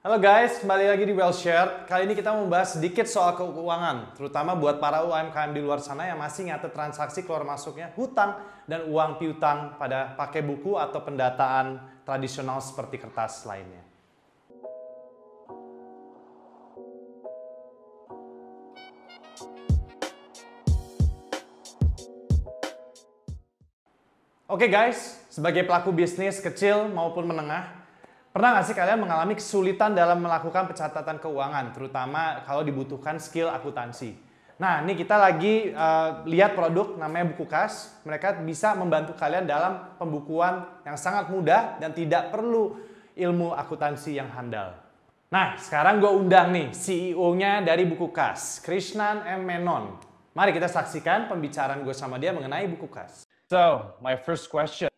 Halo guys, kembali lagi di Wellshare. Kali ini kita membahas sedikit soal keuangan, terutama buat para UMKM di luar sana yang masih nyatet transaksi keluar masuknya hutang dan uang piutang pada pakai buku atau pendataan tradisional seperti kertas lainnya. Oke guys, sebagai pelaku bisnis kecil maupun menengah, pernah nggak sih kalian mengalami kesulitan dalam melakukan pencatatan keuangan, terutama kalau dibutuhkan skill akuntansi? Nah, ini kita lagi uh, lihat produk namanya Buku Kas. Mereka bisa membantu kalian dalam pembukuan yang sangat mudah dan tidak perlu ilmu akuntansi yang handal. Nah, sekarang gue undang nih CEO-nya dari Buku Kas, Krishnan M. Menon. Mari kita saksikan pembicaraan gue sama dia mengenai Buku Kas. So my first question,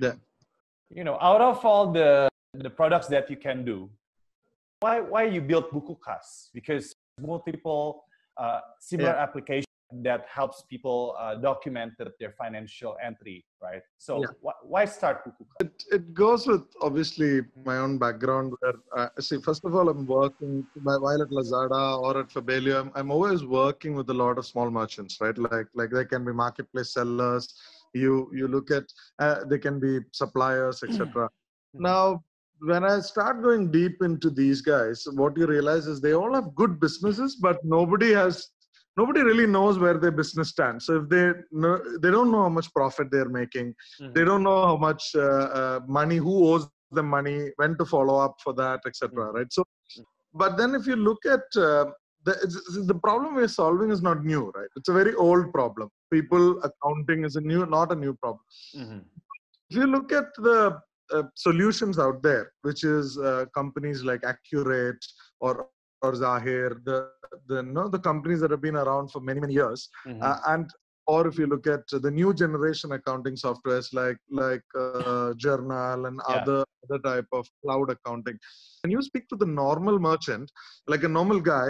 Yeah. you know, out of all the the products that you can do, why why you build Bukukas? Because multiple uh, similar Yeah. application that helps people uh, document their- financial entry, right? So Yeah. wh- why start Bukukas? It, it goes with obviously my own background where, uh, see, first of all, I'm working while at Lazada or at Fabelio. I'm, I'm always working with a lot of small merchants, right? Like, like they can be marketplace sellers. You, you look at, uh, they can be suppliers, etc. Now, when I start going deep into these guys, what you realize is they all have good businesses, but nobody has nobody really knows where their business stands. So if they know, they don't know how much profit they're making, they don't know how much uh, uh, money, who owes them money, when to follow up for that, etc. Right. So, but then if you look at uh, the the problem we're solving is not new, right? It's a very old problem. People accounting is a new, not a new problem if you look at the uh, solutions out there, which is uh, companies like Accurate or or Zahir, the the no the companies that have been around for many many years, uh, and or if you look at the new generation accounting softwares like like uh, Jurnal and Yeah. other other type of cloud accounting, when you speak to the normal merchant, like a normal guy,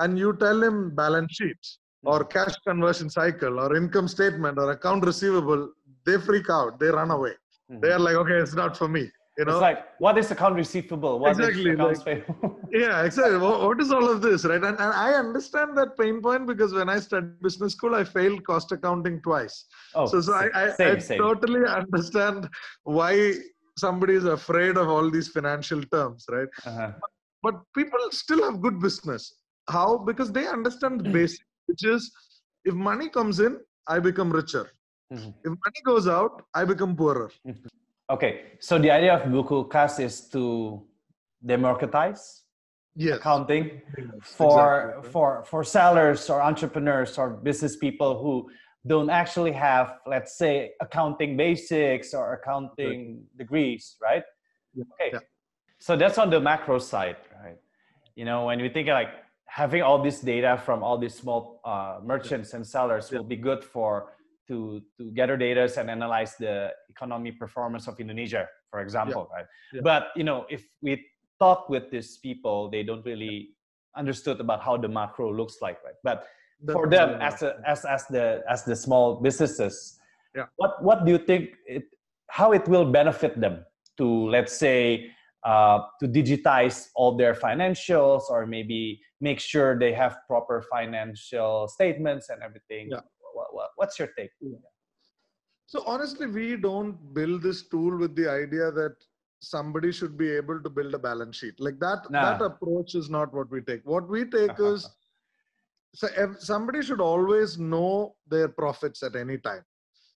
and you tell him balance sheet or cash conversion cycle or income statement or account receivable, they freak out. They run away. They are like, okay, it's not for me. You know? It's like what is account receivable? What is Exactly, accounts like- payable? yeah, exactly. What, what is all of this, right? And, and I understand that pain point because when I studied business school, I failed cost accounting twice. oh, so, so I, I, same, I same. totally understand why somebody is afraid of all these financial terms, right? Uh-huh. But people still have good business. How? Because they understand the basic, which is if money comes in, I become richer. Mhm. If money goes out, I become poorer. Okay, so the idea of Buku Bukukas is to democratize Yes. accounting Yes, for exactly. for for sellers or entrepreneurs or business people who don't actually have let's say accounting basics or accounting degrees right Yeah, okay yeah. so that's on the macro side right you know when we think like having all this data from all these small uh, merchants and sellers Yeah. will be good for to to gather data and analyze the economy performance of indonesia for example right Yeah. but you know if we talk with these people they don't really understood about how the macro looks like right but for them as a, as as the as the small businesses Yeah. what what do you think it how it will benefit them to let's say uh, to digitize all their financials or maybe make sure they have proper financial statements and everything Yeah. What, what, what's your take So honestly, we don't build this tool with the idea that somebody should be able to build a balance sheet. Like that, Nah. that approach is not what we take. What we take is so somebody should always know their profits at any time.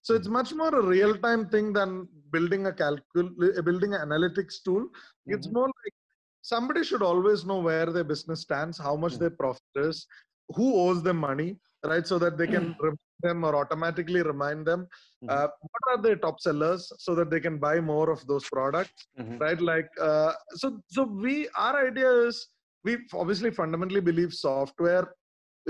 So it's much more a real-time thing than building a calcul, uh, building an analytics tool. It's Mhm. more like somebody should always know where their business stands, how much Mm. their profit is, who owes them money, right? So that they can remind them or automatically remind them Mhm. uh, what are their top sellers, so that they can buy more of those products, Mhm. right? Like uh, so. So we our idea is we obviously fundamentally believe software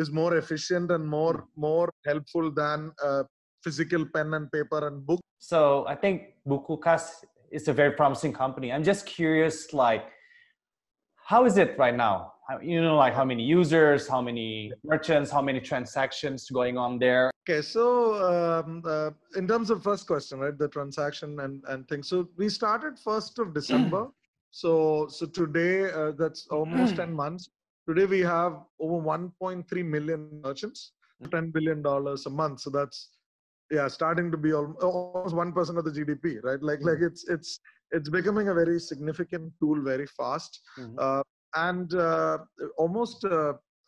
is more efficient and more more helpful than uh, physical pen and paper and book. So I think Bukukas is a very promising company. I'm just curious, like, how is it right now? You know, like how many users, how many merchants, how many transactions going on there? Okay, so um, uh, in terms of first question, right, the transaction and and things. So we started first of December So so today uh, that's almost 10 months. Today we have over 1.3 million merchants, 10 billion dollars a month. So that's yeah, starting to be almost one percent of the GDP, right? Like like it's it's it's becoming a very significant tool very fast, Mhm. uh, and uh, almost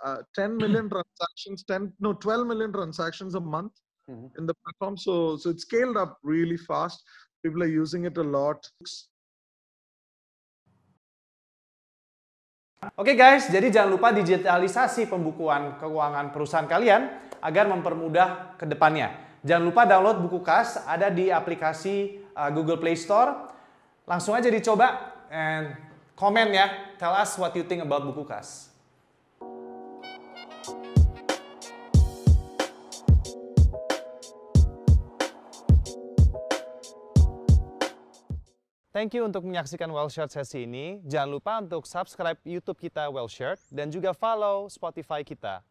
uh, uh, 10 million transactions, 10 no 12 million transactions a month Mhm. in the platform. So so it's scaled up really fast. People are using it a lot. Oke guys, jadi jangan lupa digitalisasi pembukuan keuangan perusahaan kalian agar mempermudah ke depannya. Jangan lupa download buku kas, ada di aplikasi uh, Google Play Store. Langsung aja dicoba and komen ya, tell us what you think about buku kas. Thank you untuk menyaksikan Wellshirt sesi ini. Jangan lupa untuk subscribe YouTube kita Wellshirt dan juga follow Spotify kita.